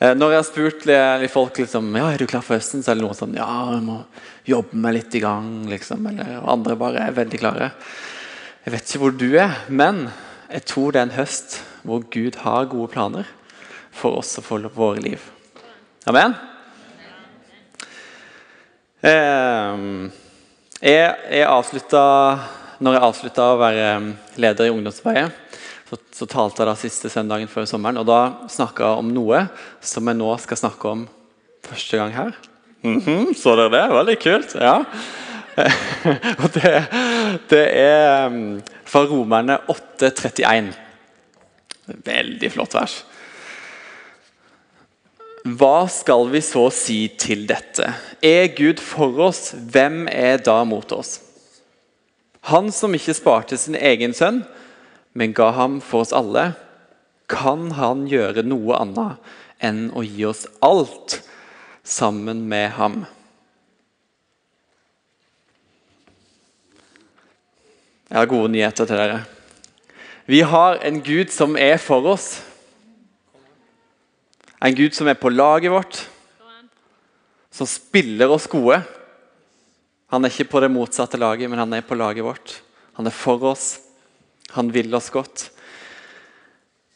Eh, når jeg har spurt folk liksom, ja, er du klar for høsten, så er det noen sånn Ja, jeg må jobbe meg litt i gang. liksom, eller Andre bare er veldig klare. Jeg vet ikke hvor du er, men jeg tror det er en høst hvor Gud har gode planer for oss og for våre liv. Amen? Eh, jeg, jeg avslutta, når jeg avslutta å være leder i Ungdomsarbeidet, så, så talte jeg da siste søndagen før sommeren. og Da snakka jeg om noe som jeg nå skal snakke om første gang her. Mhm, så dere det? Veldig kult. ja. og det, det er um, fra Romerne 8,31. Veldig flott vers. Hva skal vi så si til dette? Er Gud for oss, hvem er da mot oss? Han som ikke sparte sin egen sønn, men ga ham for oss alle, kan han gjøre noe annet enn å gi oss alt sammen med ham? Jeg har gode nyheter til dere. Vi har en Gud som er for oss. En Gud som er på laget vårt, som spiller oss gode. Han er ikke på det motsatte laget, men han er på laget vårt. Han er for oss. Han vil oss godt.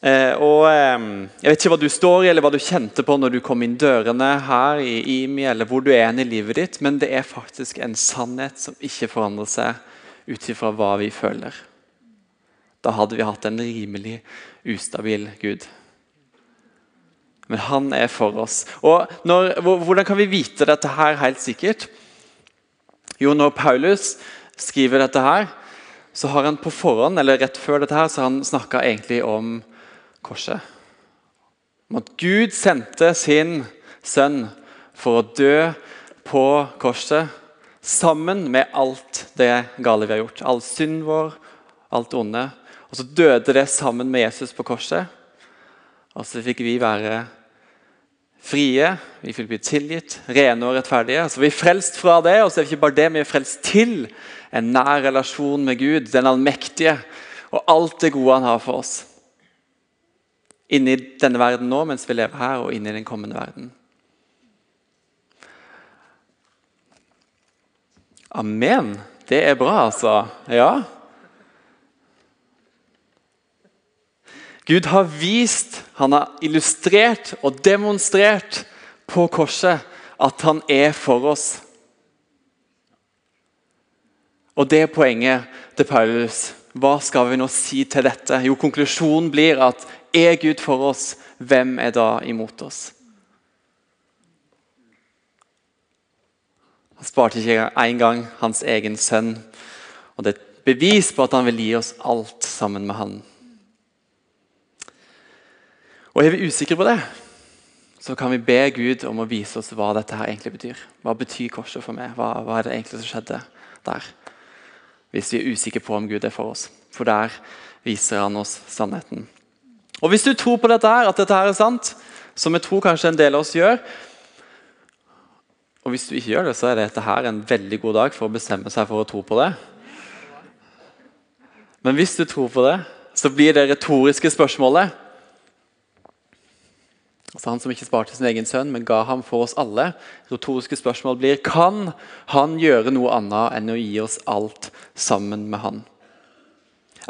Eh, og eh, Jeg vet ikke hva du står i, eller hva du kjente på når du kom inn dørene her i IMI, eller hvor du er i livet ditt, men det er faktisk en sannhet som ikke forandrer seg ut ifra hva vi føler. Da hadde vi hatt en rimelig ustabil Gud. Men han er for oss. Og når, Hvordan kan vi vite dette her helt sikkert? Jo, når Paulus skriver dette her, så har han på forhånd, eller rett før dette her, så har han snakka egentlig om korset. Om at Gud sendte sin sønn for å dø på korset sammen med alt det gale vi har gjort. All synd vår, alt onde. Og så døde det sammen med Jesus på korset. Og så fikk vi være frie, vi vil bli tilgitt, rene og rettferdige. Så vi er frelst fra det, og så er vi ikke bare det, vi er frelst til en nær relasjon med Gud, den allmektige, og alt det gode han har for oss. Inni denne verden nå, mens vi lever her, og inni den kommende verden. Amen. Det er bra, altså. Ja. Gud har vist, han har illustrert og demonstrert på korset at han er for oss. Og det er poenget til Paulus. Hva skal vi nå si til dette? Jo, Konklusjonen blir at er Gud for oss, hvem er da imot oss? Han sparte ikke engang hans egen sønn. Og Det er et bevis på at han vil gi oss alt sammen med han. Og Er vi usikre på det, så kan vi be Gud om å vise oss hva dette her egentlig betyr. Hva betyr korset for meg? Hva, hva er det egentlig som skjedde der? Hvis vi er usikre på om Gud er for oss. For der viser han oss sannheten. Og Hvis du tror på dette her, at dette her er sant, som jeg tror kanskje en del av oss gjør Og hvis du ikke gjør det, så er dette her en veldig god dag for å bestemme seg for å tro på det. Men hvis du tror på det, så blir det retoriske spørsmålet Altså Han som ikke sparte sin egen sønn, men ga ham for oss alle. Retoriske spørsmål blir kan han gjøre noe annet enn å gi oss alt sammen med han.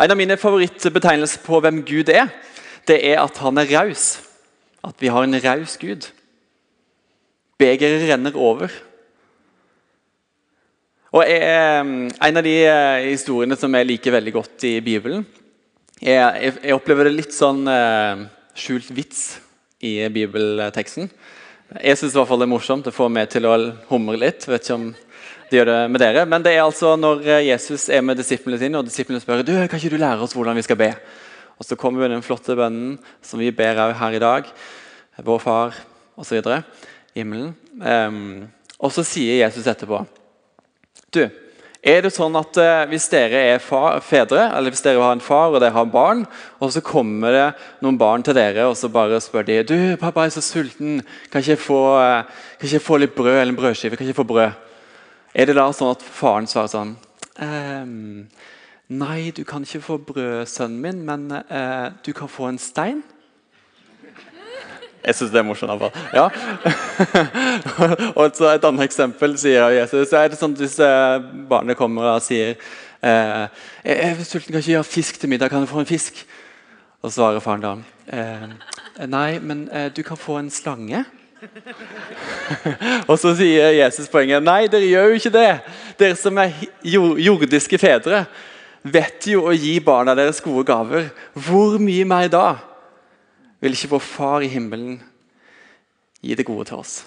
En av mine favorittbetegnelser på hvem Gud er, det er at han er raus. At vi har en raus Gud. Begeret renner over. Og En av de eh, historiene som jeg liker veldig godt i Bibelen jeg opplever det litt sånn eh, skjult vits i bibelteksten. Jeg syns det er morsomt. Det får meg til å humre litt. Vet ikke om det gjør det med dere. Men det er altså når Jesus er med disiplene sine, og disiplene spør du, kan ikke du lære oss hvordan vi skal be. Og Så kommer vi den flotte bønnen som vi ber her i dag. Vår Far osv. Himmelen. Um, og så sier Jesus etterpå Du, er det sånn at eh, Hvis dere er far, fedre, eller hvis dere har en far og dere har barn, og så kommer det noen barn til dere og så bare spør de, du, 'Pappa er så sulten. Kan ikke jeg få, eh, kan ikke jeg få litt brød eller en brødskive?' Kan ikke jeg få brød? Er det da sånn at faren svarer sånn ehm, 'Nei, du kan ikke få brød, sønnen min, men eh, du kan få en stein.' Jeg syns det er morsomt. iallfall. Ja. og så Et annet eksempel sier Jesus, er det sånn hvis eh, barnet kommer og sier eh, 'Jeg er sulten, kan ikke gjøre fisk til middag. Kan jeg få en fisk?' Og svarer faren da eh, 'Nei, men eh, du kan få en slange'. og så sier Jesus poenget Nei, dere gjør jo ikke det. Dere som er jordiske fedre, vet jo å gi barna deres gode gaver. Hvor mye mer da vil ikke vår Far i himmelen gi det gode til oss?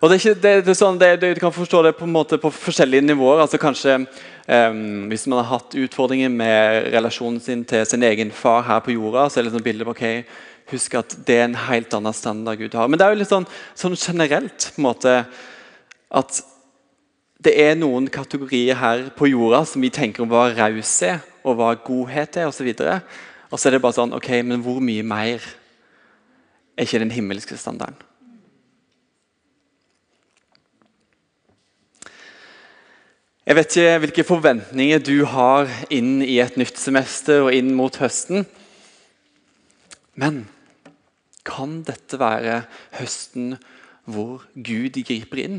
Og det er ikke, det, det er sånn, det, Du kan forstå det på, en måte på forskjellige nivåer. altså kanskje um, Hvis man har hatt utfordringer med relasjonen sin til sin egen far her på jorda, så er det sånn bildet på ok, husk at det er en helt annen standard Gud har. Men det er jo litt sånn, sånn generelt på en måte at det er noen kategorier her på jorda som vi tenker om hva raus er, og hva godhet er osv. Og, så er det bare sånn Ok, men hvor mye mer er ikke den himmelske standarden? Jeg vet ikke hvilke forventninger du har inn i et nytt semester og inn mot høsten. Men kan dette være høsten hvor Gud griper inn?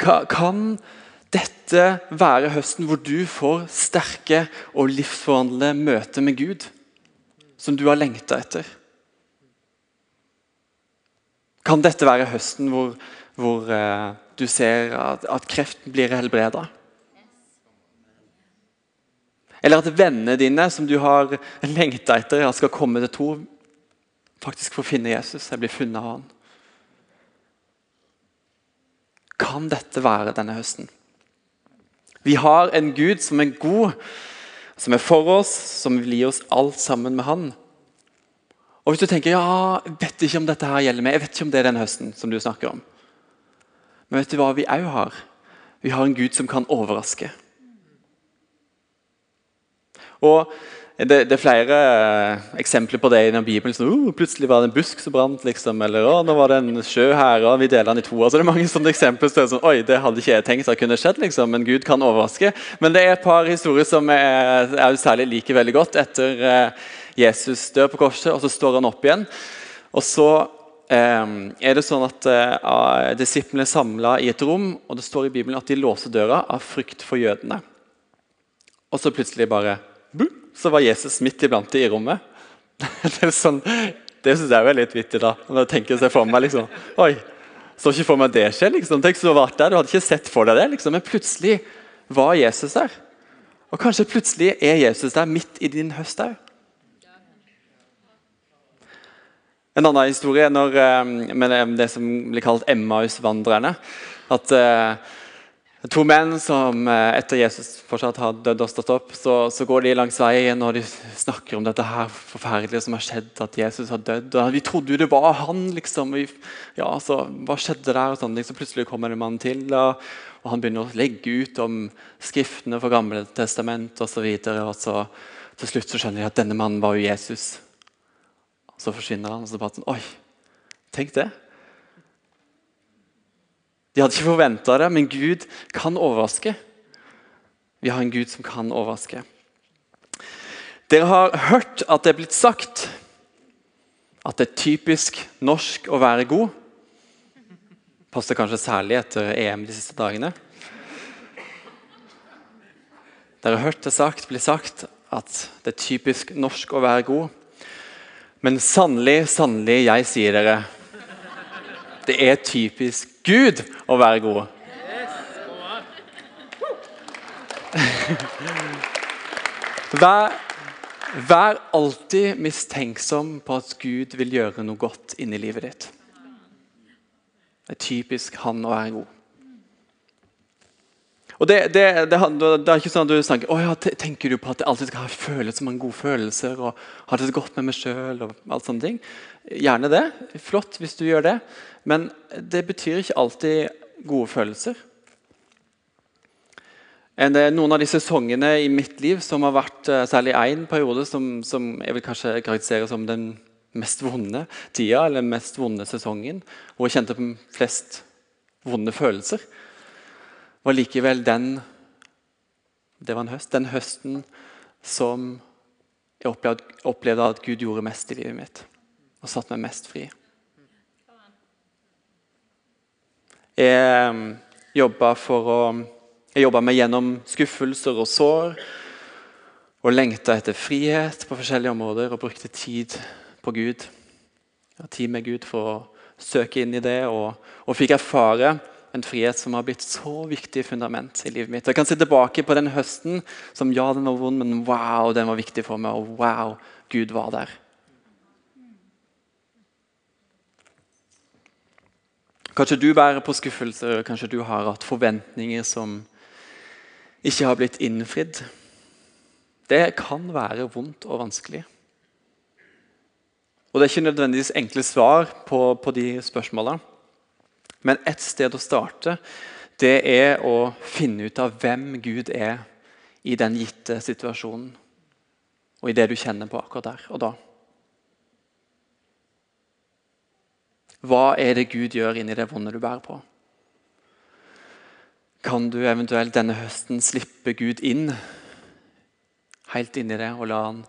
Kan dette være høsten hvor du får sterke og livsforvandlende møter med Gud, som du har lengta etter? Kan dette være høsten hvor, hvor uh, du ser at, at kreften blir helbreda? Eller at vennene dine som du har lengta etter, skal komme til to, faktisk får finne Jesus. Jeg blir funnet av han. Kan dette være denne høsten? Vi har en Gud som er god, som er for oss, som vil gi oss alt sammen med Han. Og Hvis du tenker ja, jeg vet ikke om dette her gjelder meg, jeg vet ikke om det er den høsten som du snakker om. Men vet du hva vi òg har? Vi har en Gud som kan overraske. Og det, det, er flere uh, eksempler på det i Bibelen. Så, uh, plutselig var det en busk som brant. Liksom, eller uh, nå var det en sjø her, og vi deler den i to. Altså, det er mange sånne eksempler så sånn, Oi, det hadde ikke jeg tenkt at kunne skjedd, liksom, men Gud kan overraske. Men det er et par historier som jeg, jeg særlig liker veldig godt. Etter uh, Jesus dør på korset, og så står han opp igjen. Og så um, er det sånn at uh, Disiplene er samla i et rom, og det står i Bibelen at de låser døra av frykt for jødene. Og så plutselig bare Buh! Så var Jesus midt iblant dem i rommet. Det, er sånn, det syns jeg er litt vittig. da, når jeg tenker seg for meg liksom, Oi, så ikke for meg det skjer. liksom, Tenk så vært der, Du hadde ikke sett for deg det, liksom, men plutselig var Jesus der. Og kanskje plutselig er Jesus der midt i din høst òg. En annen historie når, eh, med det som blir kalt Emmaus-vandrerne. at uh, To menn som eh, etter Jesus fortsatt har dødd og stått opp, så, så, går de langs veien og de snakker om dette her forferdelige som har skjedd, at Jesus har dødd. Og vi trodde jo det var han, liksom. Vi, ja, så Hva skjedde der? og sånn, liksom, Plutselig kommer en mann til, og, og han begynner å legge ut om skriftene for Gamle testament osv. Og, så og så til slutt så skjønner de at denne mannen var jo Jesus. Så forsvinner han, og så bare sånn Oi, tenk det. De hadde ikke forventa det, men Gud kan overraske. Vi har en Gud som kan overraske. Dere har hørt at det er blitt sagt at det er typisk norsk å være god. Passer kanskje særlig etter EM de siste dagene. Dere har hørt det sagt, bli sagt at det er typisk norsk å være god. Men sannelig, sannelig, jeg sier dere det er typisk Gud å være god. Vær, vær, alltid mistenksom på at Gud vil gjøre noe godt inni livet ditt. Det er typisk han å være god. Og det, det, det, det, er ikke sånn at du snakker oh ja, tenker du på at jeg alltid skal ha følelser, mange gode følelser og ha det så godt med meg sjøl. Gjerne det. Flott hvis du gjør det. Men det betyr ikke alltid gode følelser. Noen av de sesongene i mitt liv som har vært eh, særlig én periode som, som, jeg vil kanskje karakterisere som den mest vonde tida, eller den mest vonde sesongen, hvor jeg kjente på flest vonde følelser var likevel den Det var en høst. Den høsten som jeg opplevde, opplevde at Gud gjorde mest i livet mitt og satt meg mest fri. Jeg Jeg jobba meg gjennom skuffelser og sår og lengta etter frihet på forskjellige områder og brukte tid på Gud. Tid med Gud for å søke inn i det, og, og fikk erfare en frihet som har blitt så viktig fundament i livet mitt. Jeg kan se tilbake på den høsten som ja, den var vond, men wow, den var viktig for meg. Og wow, Gud var der. Kanskje du bærer på skuffelser, kanskje du har hatt forventninger som ikke har blitt innfridd. Det kan være vondt og vanskelig. Og Det er ikke nødvendigvis enkle svar på, på de spørsmålene. Men ett sted å starte det er å finne ut av hvem Gud er i den gitte situasjonen. Og i det du kjenner på akkurat der og da. Hva er det Gud gjør inni det vonde du bærer på? Kan du eventuelt denne høsten slippe Gud inn, helt inni det, og la han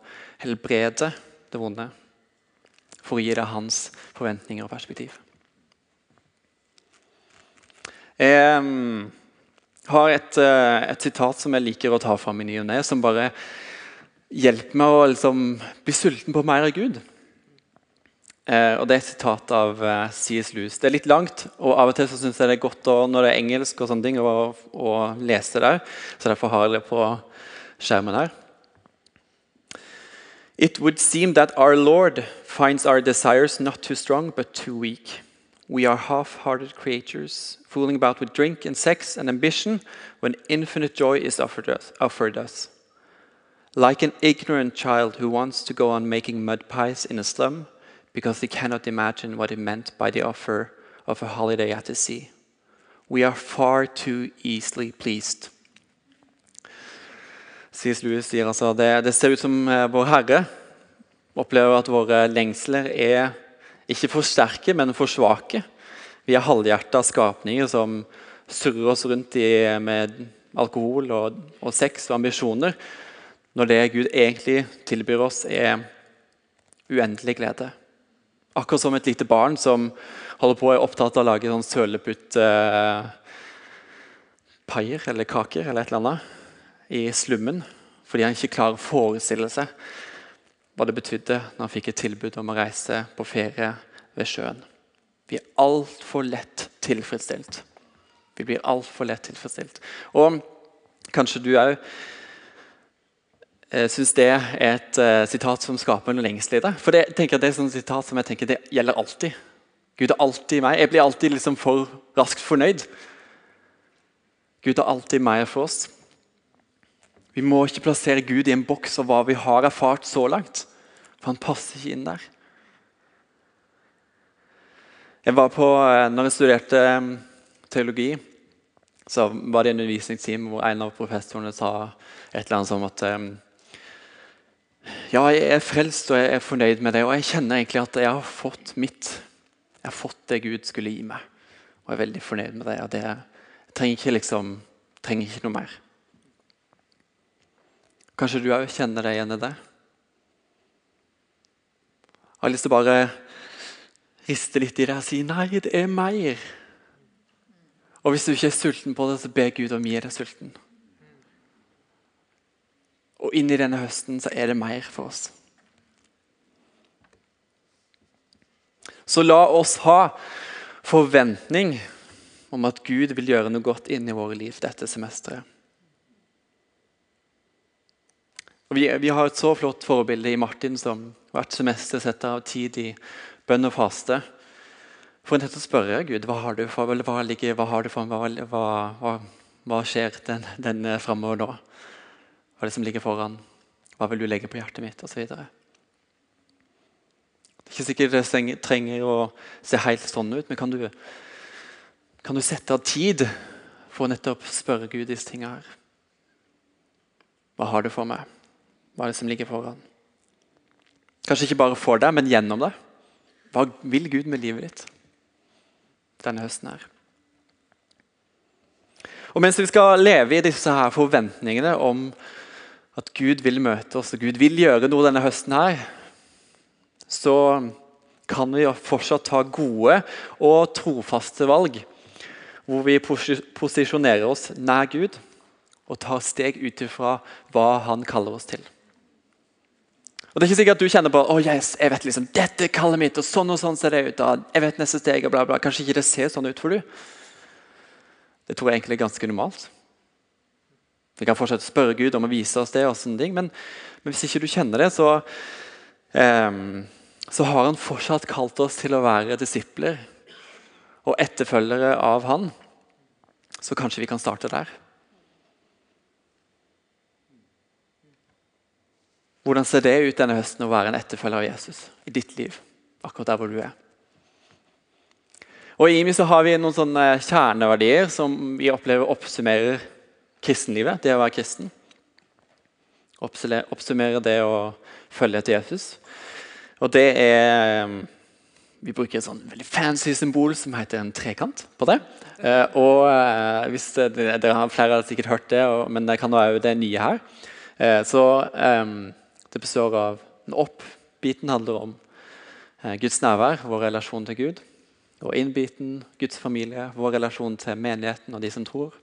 helbrede det vonde? For å gi deg hans forventninger og perspektiv. Jeg har et, eh, et, sitat som jeg liker å ta fram i ny og ne, som bare hjelper meg å liksom bli sulten på mer av Gud. Eh, og Det er et sitat av eh, C.S. Lewis. Det er litt langt, og av og til så synes jeg det er godt å, når det er engelsk og sånne ting, å, å lese der. Så derfor har jeg det på skjermen her. It would seem that our Lord finds our desires not too strong, but too weak. We are half hearted creatures, fooling about with drink and sex and ambition when infinite joy is offered us, offered us. Like an ignorant child who wants to go on making mud pies in a slum because they cannot imagine what it meant by the offer of a holiday at the sea. We are far too easily pleased. C.S. Lewis sier altså det, det ser ut som eh, Vår Herre opplever at våre lengsler er ikke for sterke, men for svake. Vi er halvhjerta skapninger som surrer oss rundt i, med alkohol og, og, sex og ambisjoner, når det Gud egentlig tilbyr oss, er uendelig glede. Akkurat som et lite barn som holder på er opptatt av å lage sånn søleputpaier eller kaker eller et eller annet i slummen fordi han ikke klarer å forestille seg hva det betydde når han fikk et tilbud om å reise på ferie ved sjøen. Vi er altfor lett tilfredsstilt. Vi blir altfor lett tilfredsstilt. Og kanskje du òg eh, syns det er et uh, sitat som skaper noe lengsel i det. For det, tenker jeg, det er et sitat som jeg tenker det gjelder alltid. Gud er alltid meg. Jeg blir alltid liksom for raskt fornøyd. Gud har alltid mer for oss. Vi må ikke plassere Gud i en boks av hva vi har erfart så langt. For han passer ikke inn der. Jeg var på, eh, når jeg studerte teologi, så var det en undervisningstime hvor en av professorene sa et eller annet som at Ja, jeg er frelst og jeg er fornøyd med det, og jeg kjenner egentlig at jeg har fått mitt. Jeg har fått det Gud skulle gi meg, og jeg er veldig fornøyd med det. og det trenger ikke, liksom, trenger ikke noe mer. Kanskje du òg kjenner deg igjen i det? Jeg har lyst til å bare riste litt i det og si nei, det er mer. Og hvis du ikke er sulten på det, så be Gud om å gi deg sulten. Og inn i denne høsten så er det mer for oss. Så la oss ha forventning om at Gud vil gjøre noe godt inn i våre liv dette semesteret. Vi, vi, har et så flott forbilde i Martin, som hvert semester setter av tid i bønn og faste. For å spørre Gud hva har du for, hva, ligger, hva, hva, hva, hva skjer den, den framover nå? Hva er det som ligger foran? Hva vil du legge på hjertet mitt? Og så videre. det er ikke sikkert det trenger å se helt sånn ut, men kan du, kan du sette av tid for å nettopp spørre Gud disse tingene her? Hva har du for meg? Hva er det som ligger foran? Kanskje ikke bare for deg, men gjennom deg. Hva vil Gud med livet ditt denne høsten her? Og Mens vi skal leve i disse her forventningene om at Gud vil møte oss, og Gud vil gjøre noe denne høsten her, så kan vi fortsatt ta gode og trofaste valg. Hvor vi posisjonerer oss nær Gud og tar steg ut ifra hva Han kaller oss til. Og Det er ikke sikkert at du kjenner på oh yes, jeg vet liksom, dette er kallet mitt, og sånn og sånn ser det ut. Og jeg vet neste steg, og bla bla. Kanskje ikke det ser sånn ut for du. Det tror jeg egentlig er ganske normalt. Vi kan fortsette å spørre Gud om å vise oss det, og sånne ting, men, men hvis ikke du kjenner det, så, um, så har Han fortsatt kalt oss til å være disipler og etterfølgere av Han. Så kanskje vi kan starte der. Hvordan ser det ut denne høsten å være en etterfølger av Jesus i ditt liv? akkurat der hvor du er? Og I IMI så har vi noen sånne kjerneverdier som vi opplever oppsummerer kristenlivet. Det å være kristen. Oppsummere det å følge etter Jesus. Og det er Vi bruker et sånn veldig fancy symbol som heter en trekant på det. Eh, og eh, hvis Dere har flere har sikkert hørt det, men det kan være det nye her. Eh, så det består av en opp-biten handler om Guds nærvær, vår relasjon til Gud. Og inn-biten, Guds familie, vår relasjon til menigheten og de som tror.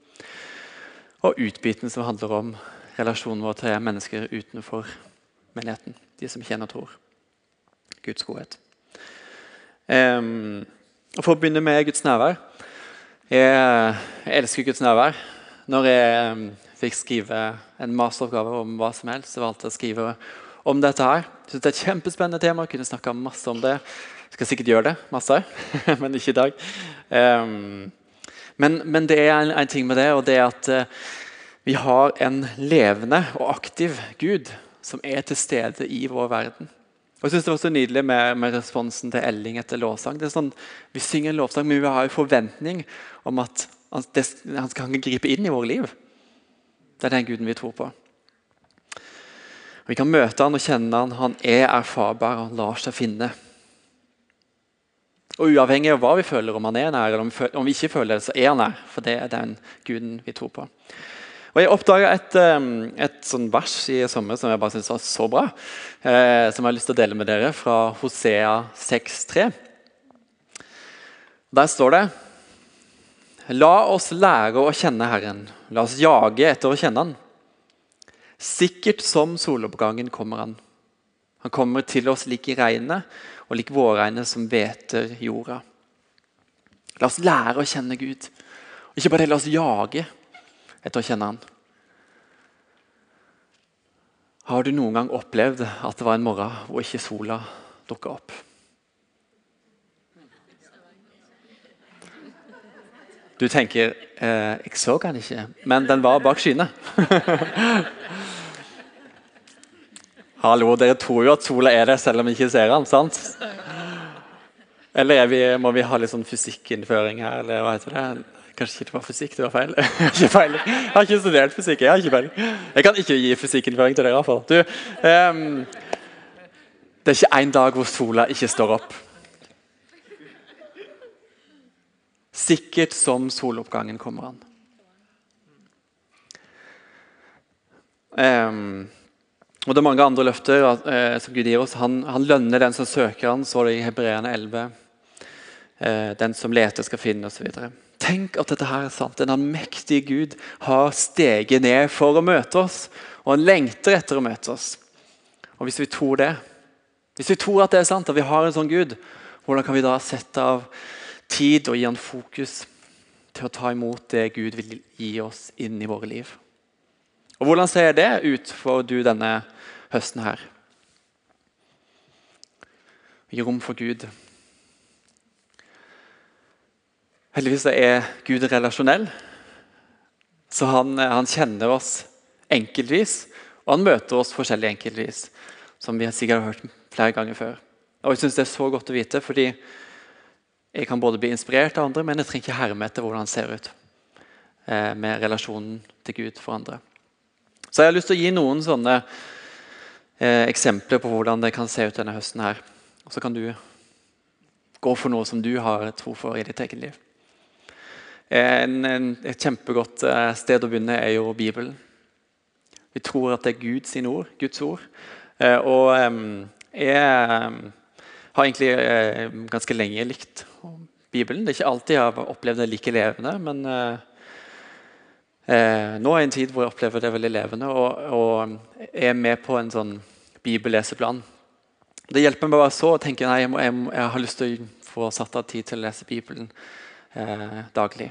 Og ut-biten som handler om relasjonen vår til mennesker utenfor menigheten. De som kjenner tror. Guds godhet. Um, for å begynne med Guds nærvær. Jeg, jeg elsker Guds nærvær. Når jeg um, fikk skrive en masteroppgave om hva som helst. Jeg valgte å skrive om dette her. Jeg synes Det er et kjempespennende tema. Jeg kunne snakka masse om det. Jeg skal sikkert gjøre det, masse, men ikke i dag. Um, men, men, det er en, en, ting med det, og det er at uh, vi har en levende og aktiv Gud som er til stede i vår verden. Og jeg synes Det var så nydelig med, med responsen til Elling etter lovsang. Det er sånn, Vi synger en lovsang, men vi har en forventning om at han, det, han skal gripe inn i vårt liv. Det er den Guden vi tror på. Vi kan møte han og kjenne han. Han er erfarbar og han lar seg finne. Og Uavhengig av hva vi føler, om han er nær eller om vi, føler, om vi ikke føler det, så er han nær. For det er den Guden vi tror på. Og Jeg oppdaga et, et sånn vers i sommer som jeg bare syntes var så bra. Eh, som jeg har lyst til å dele med dere, fra Hosea 6,3. Der står det La oss lære å kjenne Herren. La oss jage etter å kjenne Han. Sikkert som soloppgangen kommer Han. Han kommer til oss lik i regnet og lik vårregnet som hveter jorda. La oss lære å kjenne Gud. Og ikke bare det, la oss jage etter å kjenne Han. Har du noen gang opplevd at det var en morgen hvor ikke sola dukka opp? Du tenker eh, 'Jeg så den ikke', men den var bak skyene. Hallo, dere tror jo at sola er der selv om vi ikke ser den, sant? Eller vi, må vi ha litt sånn fysikkinnføring her, eller hva heter det? Kanskje ikke det var fysikk, det var feil? ikke feil. Jeg har ikke studert fysikk. Jeg har ikke feil. Jeg kan ikke gi fysikkinnføring til dere. i hvert fall. Du, um, det er ikke én dag hvor sola ikke står opp. Sikkert som soloppgangen kommer an. Um, og Det er mange andre løfter eh, som Gud gir oss. Han, han, lønner den som søker han, så det i Hebreerne 11. Eh, den som leter, skal finne, osv. Tenk at dette her er sant. Den mektige Gud har steget ned for å møte oss. Og han lengter etter å møte oss. Og Hvis vi tror det, hvis vi tror at det er sant, at vi har en sånn Gud, hvordan kan vi da sette av tid og gi han fokus til å ta imot det Gud vil gi oss inn i våre liv. Og Hvordan ser det ut for du denne høsten her? Gi rom for Gud. Heldigvis er Gud relasjonell, så han, han kjenner oss enkeltvis. Og han møter oss forskjellig enkeltvis, som vi sikkert har hørt flere ganger før. Og jeg synes Det er så godt å vite, fordi jeg kan både bli inspirert av andre, men jeg trenger ikke herme etter hvordan han ser ut eh, med relasjonen til Gud for andre. Så jeg har lyst til å gi noen sånne eh, eksempler på hvordan det kan se ut denne høsten. her. Og så kan du gå for noe som du har tro for i ditt eget liv. En, en, et kjempegodt eh, sted å begynne er jo Bibelen. Vi tror at det er Guds ord, Guds ord. Eh, og jeg har egentlig ganske lenge likt Bibelen. Det er ikke alltid jeg har opplevd det like levende, men nå er en tid hvor jeg opplever det veldig levende, og, og er med på en sånn bibelleseplan. Det hjelper meg bare så å tenke nei, jeg, må, jeg, må, jeg, har lyst til å få satt av tid til å lese Bibelen eh, daglig.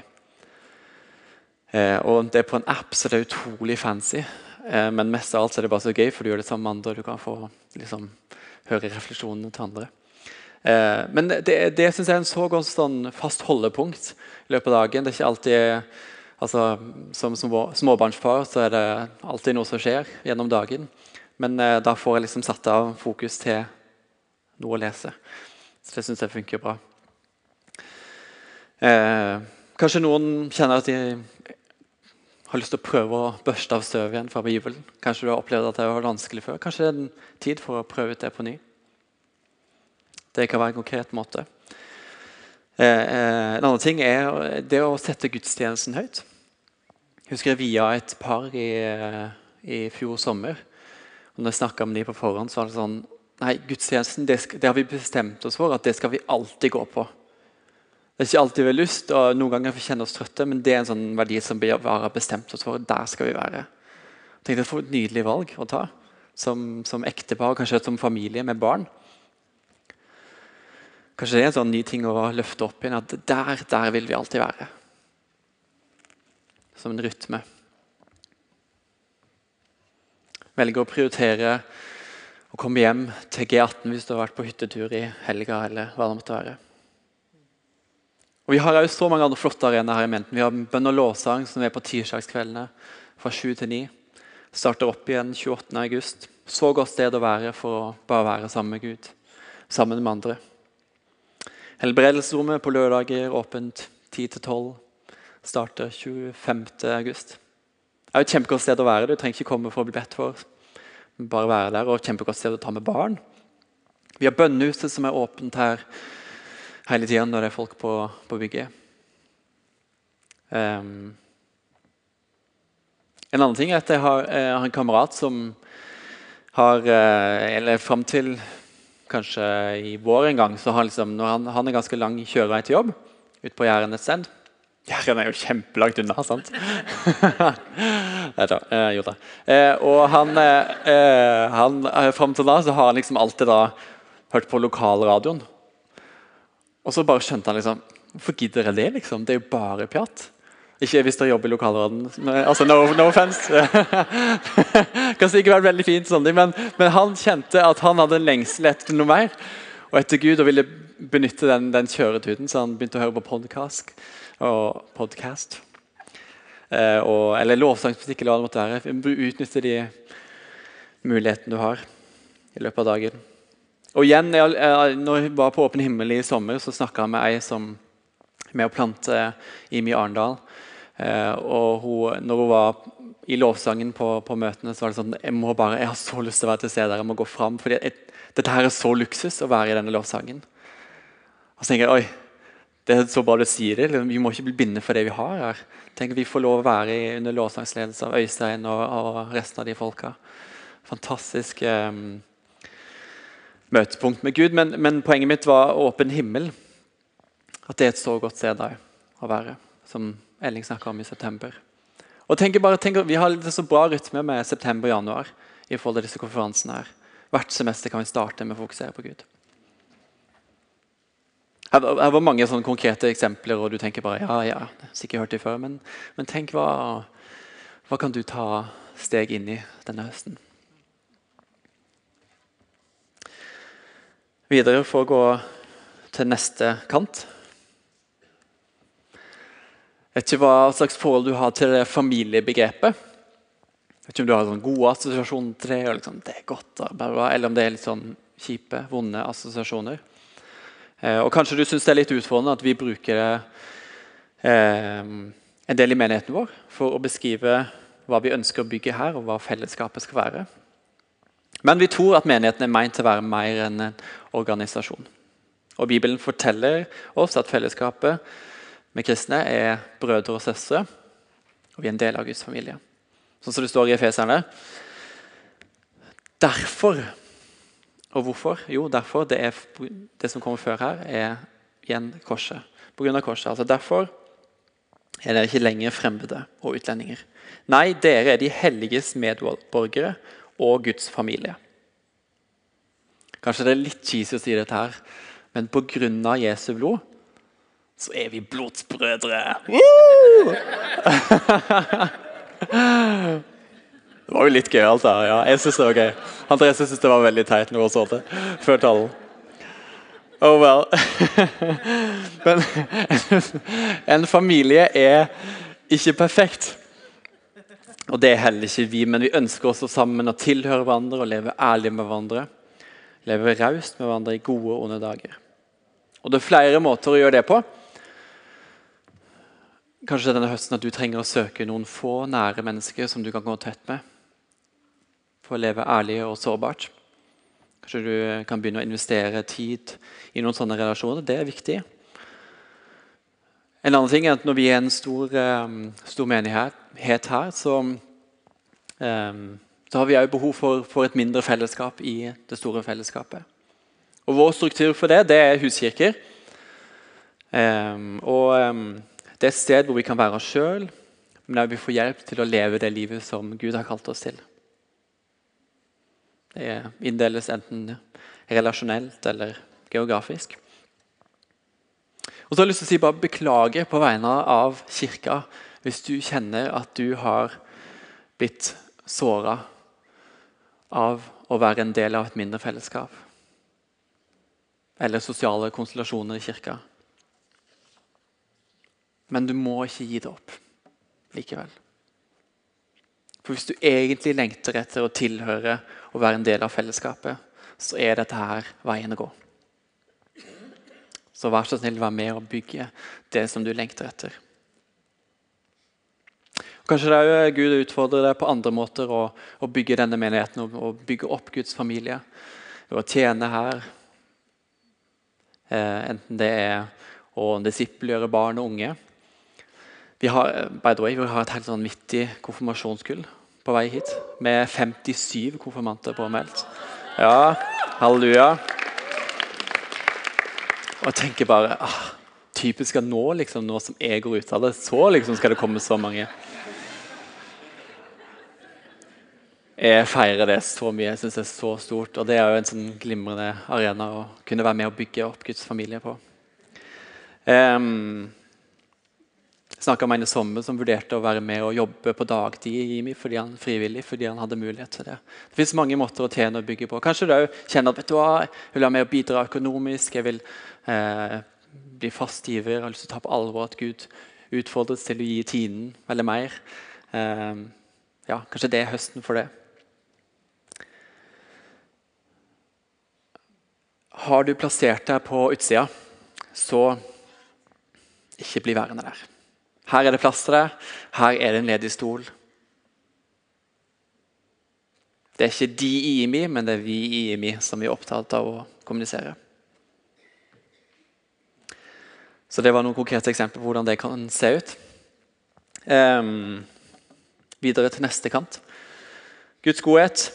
Eh, og Det er på en app, så det er utrolig fancy. Eh, men mest av alt er det bare så gøy, for du gjør det sammen med andre. og Du kan få liksom, høre refleksjonene til andre. Eh, men det, det synes jeg er en så godt sånn, fast holdepunkt i løpet av dagen. Det er ikke alltid altså, Som småbarnsfar så er det alltid noe som skjer gjennom dagen. Men eh, da får jeg liksom satt av fokus til noe å lese. Så det syns jeg funker bra. Eh, kanskje noen kjenner at de har lyst til å prøve å børste av støv igjen fra Bibelen. Kanskje du har opplevd at det var vanskelig før. Kanskje det er en tid for å prøve ut det på ny. Det kan være en konkret måte. Eh, eh, en annen ting er det å sette gudstjenesten høyt. Jeg husker jeg via et par i, eh, i fjor sommer. Og når jeg snakka med dem på forhånd, så var det sånn Nei, gudstjenesten det, skal, det, har vi bestemt oss for at det skal vi alltid gå på. Det er ikke alltid vi har lyst, og noen ganger vi kjenner oss trøtte, men det er en sånn verdi som vi har bestemt oss for. Der skal vi være. Jeg tenkte For et nydelig valg å ta som, som ektepar, kanskje som familie med barn. Kanskje det er en sånn ny ting å løfte opp igjen, at der, der vil vi alltid være. Som en rytme. Velge å prioritere å komme hjem til G18 hvis du har vært på hyttetur i helga. eller hva det måtte være. Og Vi har også så mange andre flotte arenaer her i Menten. Vi har bønn og lovsang som er på tirsdagskveldene fra 7 til 9. Starter opp igjen 28. august. Så godt sted å være for å bare være sammen med Gud. Sammen med andre. Helbredelsesrommet på lørdager åpent 10-12. Starter 25.8. Det er et kjempegodt sted å være. Du trenger ikke komme for å bli bedt for. Bare være der, og kjempegodt sted å ta med barn. Vi har bønnehuset som er åpent her hele tida når det er folk på, på bygget. Um, en annen ting er at jeg har, jeg har en kamerat som har eh, Eller fram til kanskje i vår en gang, så har liksom, når han, han er ganske lang kjørevei til jobb ute på Jæren et sted. Jæren er jo kjempelangt unna, sant? Nei da. Eh, jo da. Eh, og han, eh, eh han eh, Fram til da så har han liksom alltid da hørt på lokalradioen. Og så bare skjønte han liksom Hvorfor gidder jeg det? liksom? Det er jo bare pjatt. Ikke hvis dere jobber i lokalråden. Altså, no, no offense. kan ikke vært veldig fint, sånn, men, men, han kjente at han hadde en lengsel etter noe mer. Og etter Gud og ville benytte den, den kjøretuden, så han begynte å høre på podcast. Og podcast. Eh, og, eller lovsangsmusikk, eller hva det måtte være. Utnytte de mulighetene du har i løpet av dagen. Og igjen, jeg, når jeg var på Åpen himmel i sommer, så snakka jeg med ei som med å plante Imi Arendal. Eh, og hun, når hun var i lovsangen på, på, møtene, så var det sånn jeg, må bare, jeg har så lyst til å være til stede der. Jeg må gå fram. For Dette her er så luksus å være i denne lovsangen. Og så tenker jeg oi, det er så bra du sier det. Vi må ikke bli bindet for det vi har her. Tenk Vi får lov å være i, under lovsangsledelse av Øystein og, og, resten av de folka. Fantastisk eh, møtepunkt med Gud. Men, men, poenget mitt var åpen himmel. At det er et så godt sted å være. Som Elling snakka om i september. Og tenk bare, tenk, Vi har litt så bra rytme med september og januar i forhold til disse konferansene. her. Hvert semester kan vi starte med å fokusere på Gud. Her, her var mange sånne konkrete eksempler, og du tenker bare ja, ja, sikkert hørt det før. Men, men tenk hva, hva kan du ta steg inn i denne høsten? Videre for å gå til neste kant vet ikke hva slags forhold du har til det familiebegrepet. Vet ikke om du har sånn gode assosiasjoner til det, liksom, det er godt, eller om det er litt sånn kjipe, vonde assosiasjoner. Eh, og Kanskje du syns det er litt utfordrende at vi bruker det eh, en del i menigheten vår for å beskrive hva vi ønsker å bygge her, og hva fellesskapet skal være. Men vi tror at menigheten er meint til å være mer enn en organisasjon. Og Bibelen forteller oss at fellesskapet vi kristne er brødre og søstre, og vi er en del av Guds familie. sånn som det står i Efeserne. Derfor Og hvorfor? Jo, derfor. Det, er, det som kommer før her, er igjen korset. På grunn av korset. Altså Derfor er dere ikke lenger fremmede og utlendinger. Nei, dere er de helliges medborgere og Guds familie. Kanskje det er litt cheesy å si dette her, men pga. Jesu blod så er vi blodsbrødre. det var jo litt gøy, da. Ja, jeg synes det var gøy. Andreas syntes det var veldig teit når hun før talen. Oh well. Men en familie er ikke perfekt. Og det er heller ikke vi, men vi ønsker oss sammen å tilhøre hverandre og leve ærlig med hverandre. Leve raust med hverandre i gode og onde dager. Og Det er flere måter å gjøre det på. Kanskje denne høsten at du trenger å søke noen få nære mennesker som du kan gå tett med. For å leve ærlig og sårbart. Kanskje du kan begynne å investere tid i noen sånne relasjoner. Det er viktig. En annen ting er at Når vi er en stor, um, stor menighet her, så, um, så har vi òg behov for, for, et mindre fellesskap i det store fellesskapet. Og Vår struktur for det, det er huskirker. Um, og Det er et sted hvor vi kan være oss sjøl, men der vi får hjelp til å leve det livet som Gud har kalt oss til. Det inndeles enten relasjonelt eller geografisk. Og så har jeg lyst til å si bare Beklage på vegne av kirka hvis du kjenner at du har blitt såra av å være en del av et mindre fellesskap. Eller sosiale konstellasjoner i kirka. Men du må ikke gi det opp likevel. For Hvis du egentlig lengter etter å tilhøre og være en del av fellesskapet, så er dette her veien å gå. Så vær så snill, vær med og bygge det som du lengter etter. Kanskje det er Gud utfordrer deg på andre måter å, å bygge denne menigheten og, bygge opp Guds familie. Å tjene her. Eh, enten det er å disippelgjøre barn og unge. Vi har, by the way, vi har et helt sånn vittig konfirmasjonskull på vei hit. Med 57 konfirmanter påmeldt. Ja, halleluja. Og jeg tenker bare ah, Typisk at nå, liksom, nå som jeg går ut av det, så liksom skal det komme så mange. Jeg feirer det så mye. Jeg syns det er så stort. Og det er jo en sånn glimrende arena å kunne være med og bygge opp Guds familie på. Um, snakka med en i sommer som vurderte å være med og jobbe på dagtid i IMI fordi han frivillig, fordi han hadde mulighet til det. Det fins mange måter å tjene og bygge på. Kanskje du kjenner at vet du hva, jeg vil være med og bidra økonomisk. Jeg vil eh, bli fast giver. Jeg har lyst til å ta på alvor at Gud utfordres til å gi tiden eller mer. Eh, ja, kanskje det er høsten for det. Har du plassert deg på utsida, så ikke bli værende der. Her er det plass til deg. Her er det en ledig stol. Det er ikke de i IMI, men det er vi i IMI som vi er opptatt av å kommunisere. Så Det var noen konkrete eksempler på hvordan det kan se ut. Um, videre til neste kant. Guds godhet.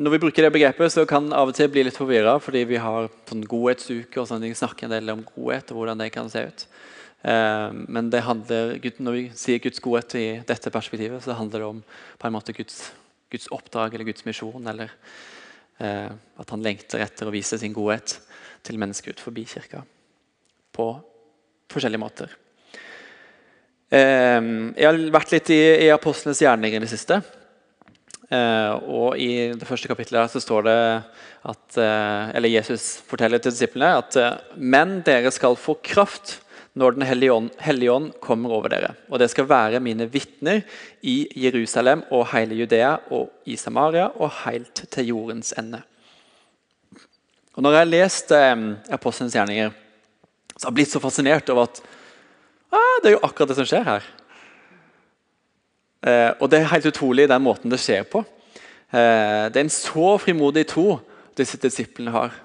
Når vi bruker det begrepet, så kan av og til bli litt forvirra, fordi vi har sånn godhetsuke og sånne snakker en del om godhet og hvordan det kan se ut. Eh, men det handler, når vi sier Guds godhet i dette perspektivet, så handler det om på en måte Guds, Guds oppdrag eller Guds misjon. Eller eh, at han lengter etter å vise sin godhet til mennesker ut forbi kirka. På forskjellige måter. Eh, jeg har vært litt i, i apostlenes gjerninger i det siste. Uh, og I det første kapittelet så står det at uh, eller Jesus forteller til disiplene at uh, men dere skal få kraft når Den hellige ånd, hellige ånd, kommer over dere. Og det skal være mine vitner i Jerusalem og hele Judea og i Samaria og helt til jordens ende. Og Når jeg har lest eh, Apostelens gjerninger, så har jeg blitt så fascinert over at ah, det er jo akkurat det som skjer her. Eh, og det er helt utrolig den måten det skjer på. Eh, det er en så frimodig tro disse disiplene har,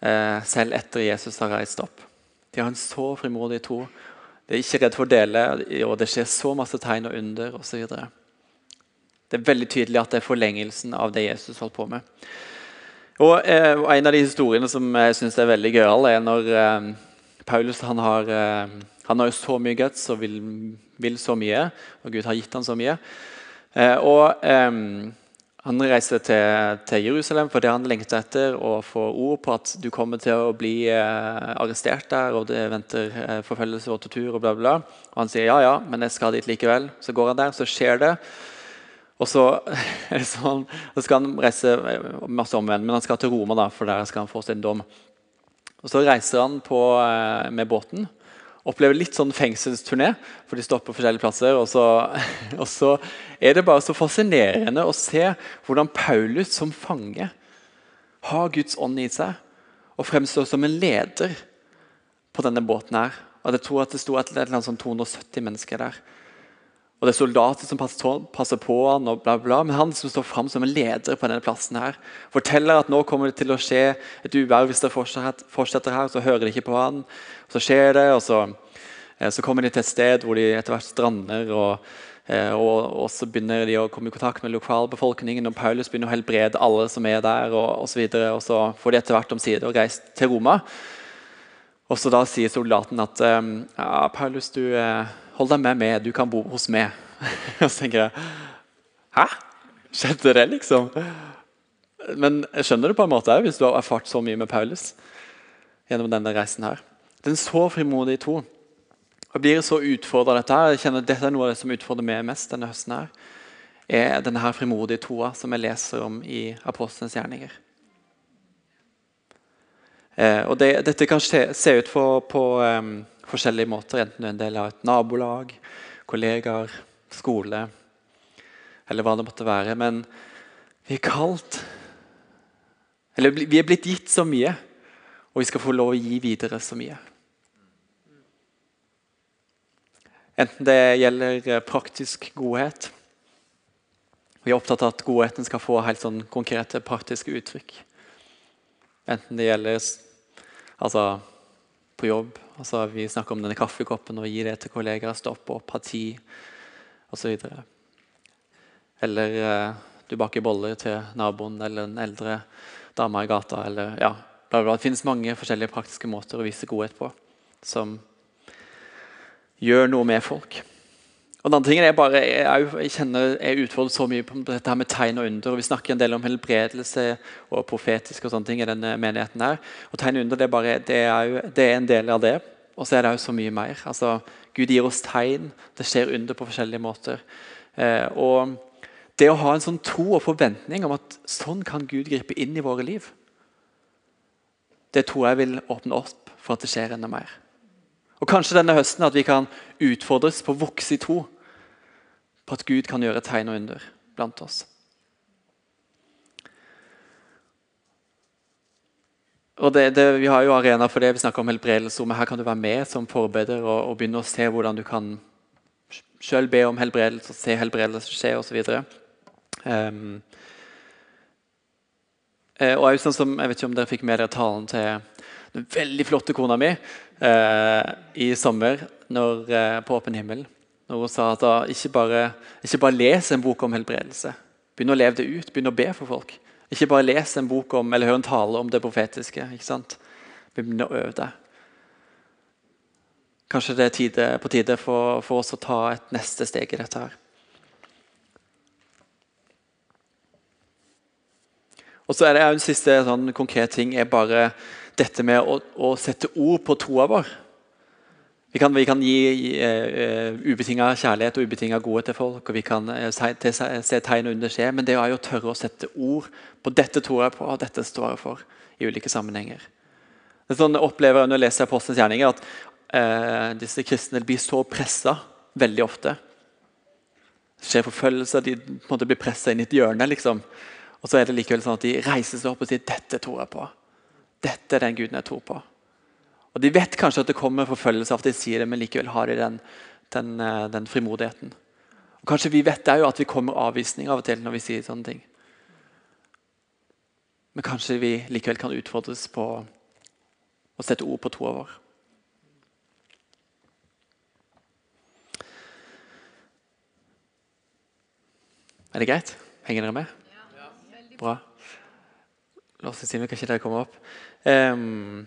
eh, selv etter Jesus har reist opp. De har en så frimodig tro Det er ikke redd for å dele, og det skjer så masse tegn og under osv. Det er veldig tydelig at det er forlengelsen av det Jesus holdt på med. Og eh, En av de historiene som jeg syns er veldig gøyal, er når eh, Paulus han har, eh, han har så mye guts og vil, vil, så mye, og Gud har gitt ham så mye. Eh, og eh, han reiser til, til, Jerusalem fordi han lengter etter å få ord på at du kommer til å bli eh, arrestert der, og det venter eh, forfølgelse og tortur. Og bla bla. Og han sier ja, ja, men jeg skal dit likevel. Så går han der, så skjer det. Og så, sånn, så skal han reise eh, masse omvendt, men han skal til Roma, da, for der skal han få sin dom. Og Så reiser han på, eh, med båten opplever litt sånn fengselsturné, for de stopper forskjellige plasser. Og så, og så, er det bare så fascinerende å se hvordan Paulus som fange har Guds ånd i seg og fremstår som en leder på denne båten. her. Og Jeg tror at det sto et eller annet sånn 270 mennesker der. Og det er soldater som passer på han, og bla bla, men han som står fram som en leder på denne plassen her, forteller at nå kommer det til å skje et uvær hvis det fortsetter her. Så hører de ikke på han. Så skjer det, og så, eh, så kommer de til et sted hvor de etter hvert strander. og eh, og, og, så begynner de å komme i kontakt med lokalbefolkningen, og Paulus begynner å helbrede alle som er der. Og, og, så, videre, og så får de etter hvert omsider reist til Roma. Og så da sier soldaten at ja, Paulus, du, eh, Hold deg med meg, du kan bo hos meg. Og så tenker jeg Hæ? Skjedde det, liksom? Men jeg skjønner det på en måte òg, hvis du har erfart så mye med Paulus. gjennom denne reisen her. Den så frimodig to. Jeg blir så utfordra dette her. Jeg kjenner Dette er noe av det som utfordrer meg mest denne høsten. her, er denne her frimodige toa som jeg leser om i Apostelens gjerninger. Eh, og det, Dette kan se, se ut for, på um, forskjellige måter. Enten du er en del av et nabolag, kollegaer, skole eller hva det måtte være. Men vi er kalt Eller vi er blitt gitt så mye, og vi skal få lov å gi videre så mye. Enten det gjelder praktisk godhet Vi er opptatt av at godheten skal få helt sånn konkrete, praktiske uttrykk. Enten det gjelder altså, på jobb. Altså, vi snakker om denne kaffekoppen og gir det til kollegaer. Stå opp og tid osv. Eller eh, du baker boller til naboen eller den eldre dama i gata. Eller, ja, bla bla. Det finnes mange forskjellige praktiske måter å vise godhet på som gjør noe med folk. Og den andre tingen er bare, jeg, jeg kjenner jeg utfordrer så mye på dette her med tegn og under. og Vi snakker en del om helbredelse og profetisk og sånne ting i denne menigheten. her. Og Tegn og under det er, bare, det er, jo, det er en del av det. Og så er det jo så mye mer. Altså, Gud gir oss tegn. Det skjer under på forskjellige måter. Eh, og Det å ha en sånn tro og forventning om at sånn kan Gud gripe inn i våre liv, det tror jeg vil åpne opp for at det skjer enda mer. Og Kanskje denne høsten at vi kan utfordres på å vokse i tro på at Gud kan gjøre tegn og under blant oss. Og det, det, Vi har jo arena for det. Vi snakker om helbredelse. Men her kan du være med som forbereder og, og, begynne å se hvordan du kan selv be om helbredelse og se helbredelse skje osv. Um, og og sånn som, Jeg vet ikke om dere fikk med dere talen til den veldig flotte kona mi uh, i sommer når, uh, på Åpen himmel. Når hun sa at hun ikke, bare, ikke bare les en bok om helbredelse. Begynn å leve det ut. Begynn å be for folk. Ikke bare les en bok om, eller hør en tale om det profetiske. ikke sant? Begynn å øve deg. Kanskje det er tide, på tide for, for, oss å ta et neste steg i dette her. Og så er det En siste sånn konkret ting er bare dette med å, å sette ord på troa vår. Vi kan, vi kan gi uh, ubetinga kjærlighet og ubetinga godhet til folk. og Vi kan uh, se, se tegn under skje, men det er jo å tørre å sette ord på 'dette tror jeg på', og 'dette står jeg for' i ulike sammenhenger. Det er sånn jeg opplever Når jeg leser Apostelens gjerninger, at uh, disse kristne blir så pressa veldig ofte. Det skjer forfølgelser, de måte blir pressa inn i et hjørne. liksom. Og så er det likevel sånn at de reiser seg opp og sier 'dette tror jeg på'. Dette er den guden jeg tror på. Og De vet kanskje at det kommer forfølgelse av at de sier det, men likevel har de den, den, eh, den frimodigheten. Og Kanskje vi vet det jo at vi kommer avvisning av og til når vi sier sånne ting. Men kanskje vi likevel kan utfordres på å sette ord på troa vår. Er det greit? Henger dere med? Ja. Bra. La oss og Simen, kanskje ikke dere komme opp? Um,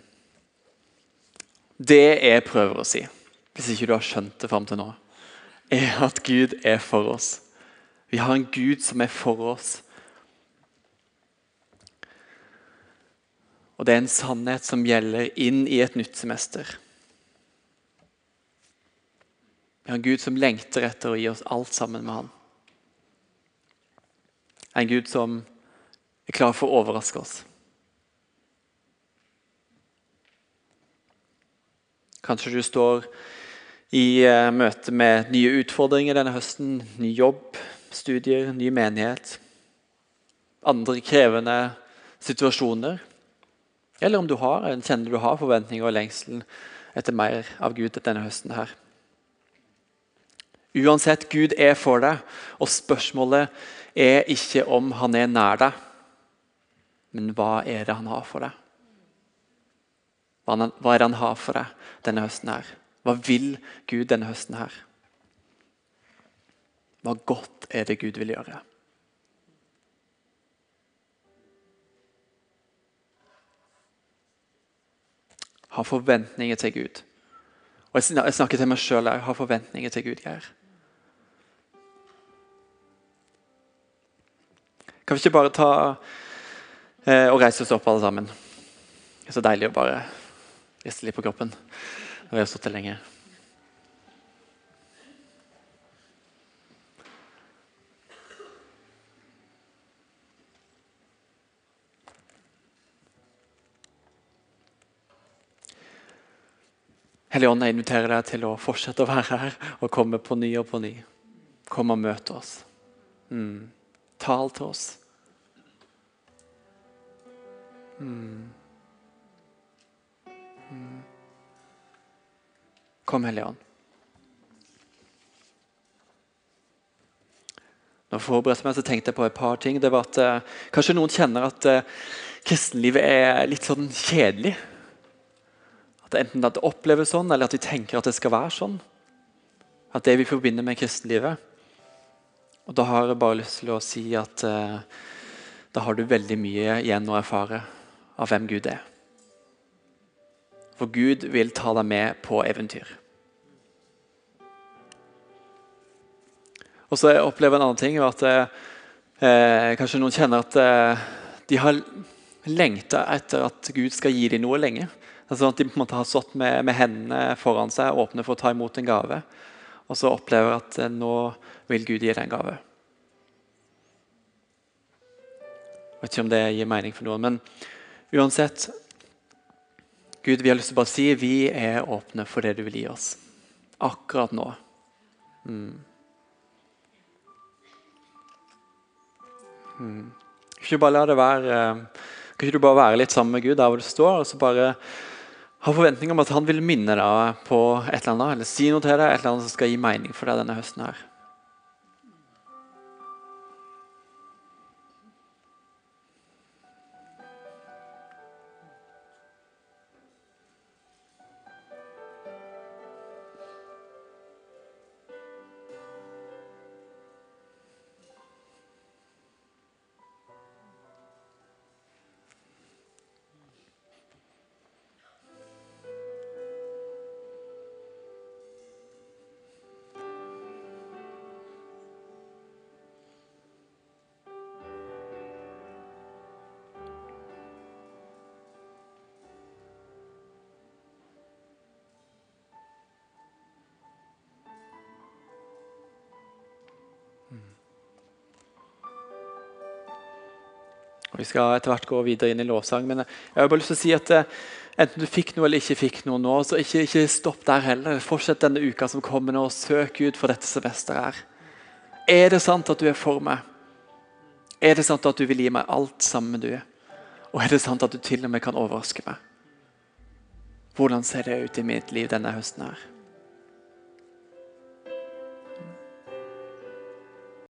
det jeg prøver å si, hvis ikke du har skjønt det fram til nå, er at Gud er for oss. Vi har en Gud som er for oss. Og det er en sannhet som gjelder inn i et nytt semester. Vi har en Gud som lengter etter å gi oss alt sammen med Han. En Gud som er klar for å overraske oss. Kanskje du står i uh, møte med nye utfordringer denne høsten. Ny jobb, studier, ny menighet. Andre krevende situasjoner. Eller om du har, kjenner du har forventninger og lengsel etter mer av Gud denne høsten. her. Uansett, Gud er for deg, og spørsmålet er ikke om han er nær deg, men hva er det han har for deg? Hva er det han har for deg denne høsten her? Hva vil Gud denne høsten her? Hva godt er det Gud vil gjøre? Ha forventninger til Gud. Og Jeg snakker til meg sjøl her. Ha forventninger til Gud, Geir. Kan vi ikke bare ta eh, og reise oss opp, alle sammen? Det er så deilig å bare litt på kroppen når vi har sittet lenge. Hellige Ånd, jeg inviterer deg til å fortsette å være her og komme på ny og på ny. Kom og møte oss. Mm. Tal til oss. Mm. Kom, Hellige Ånd. Når jeg forberedte meg, så tenkte jeg på et par ting. Det var at eh, Kanskje noen kjenner at eh, kristenlivet er litt sånn kjedelig. At Enten at det oppleves sånn, eller at vi tenker at det skal være sånn. At det vi forbinder med kristenlivet. Og Da har jeg bare lyst til å si at eh, da har du veldig mye igjen å erfare av hvem Gud er. For Gud vil ta deg med på eventyr. Og så opplever jeg en annen ting at eh, kanskje noen kjenner at eh, de har lengta etter at Gud skal gi dem noe lenge. Altså at De på en måte har stått med, med, hendene foran seg, åpne for å ta imot en gave. Og så opplever at eh, nå vil Gud gi deg en gave. Jeg vet ikke om det gir mening for noen, men uansett Gud, vi har lyst til å bare si vi er åpne for det du vil gi oss. Akkurat nå. Mm. Mm. Ikke bare la det være eh, Kan ikke du bare være litt sammen med Gud der hvor du står, og så bare ha forventninger om at han vil minne deg på et eller annet, eller si noe til deg et eller annet som skal gi mening for deg denne høsten. her. Vi skal etter hvert gå videre inn i lovsang, men jeg har bare lyst til å si at eh, enten du fikk noe eller ikke fikk noe nå, så ikke, ikke stopp der heller. Fortsett denne uka som kommer nå, og søk Gud for dette semesteret her. Er det sant at du er for meg? Er det sant at du vil gi meg alt sammen du? Og er det sant at du til og med kan overraske meg? Hvordan ser det ut i mitt liv denne høsten her?